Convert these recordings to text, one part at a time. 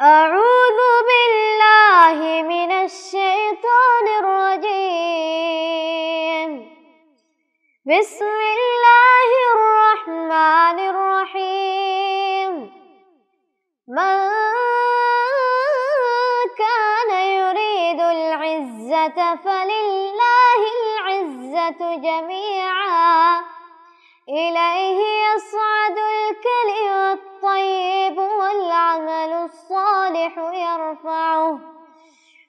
أعوذ بالله من الشيطان الرجيم. بسم الله الرحمن الرحيم. من كان يريد العزة فلله العزة جميعا. إليه يصعد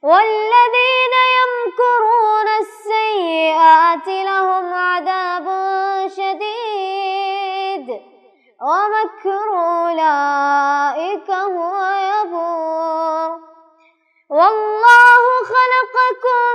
والذين يمكرون السيئات لهم عذاب شديد. ومكر أولئك هو يبور. والله خلقكم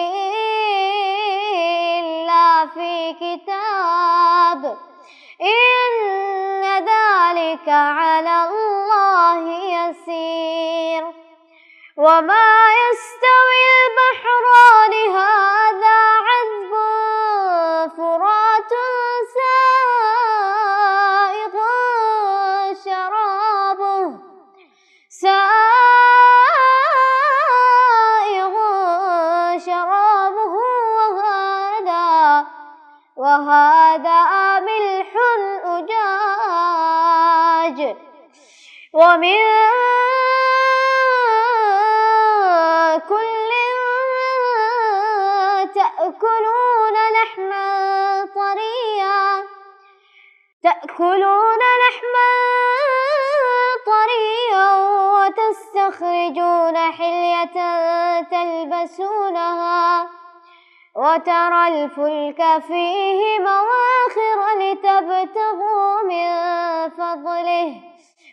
ذلك على الله يسير. وما يستوي البحران هذا عذب فرات سائغ شرابه. سائغ شرابه وهذا وهذا ومن كل تأكلون لحما طريا. تأكلون لحما طريا وتستخرجون حلية تلبسونها. وترى الفلك فيه مواخر لتبتغوا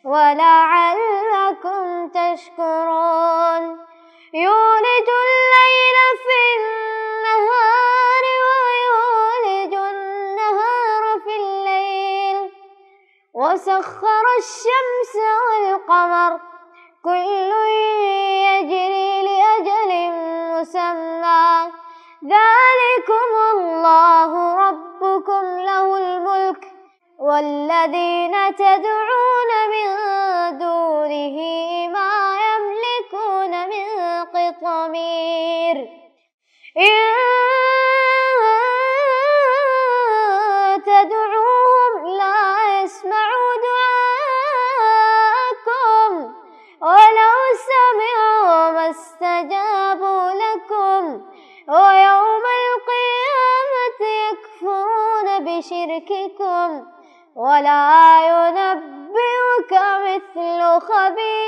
ولعلكم تشكرون. يولج الليل في النهار ويولج النهار في الليل. وسخر الشمس والقمر. كل يجري لأجل مسمى. ذلكم الله. والذين تدعون من دونه ولا ينبئك مثل خبير.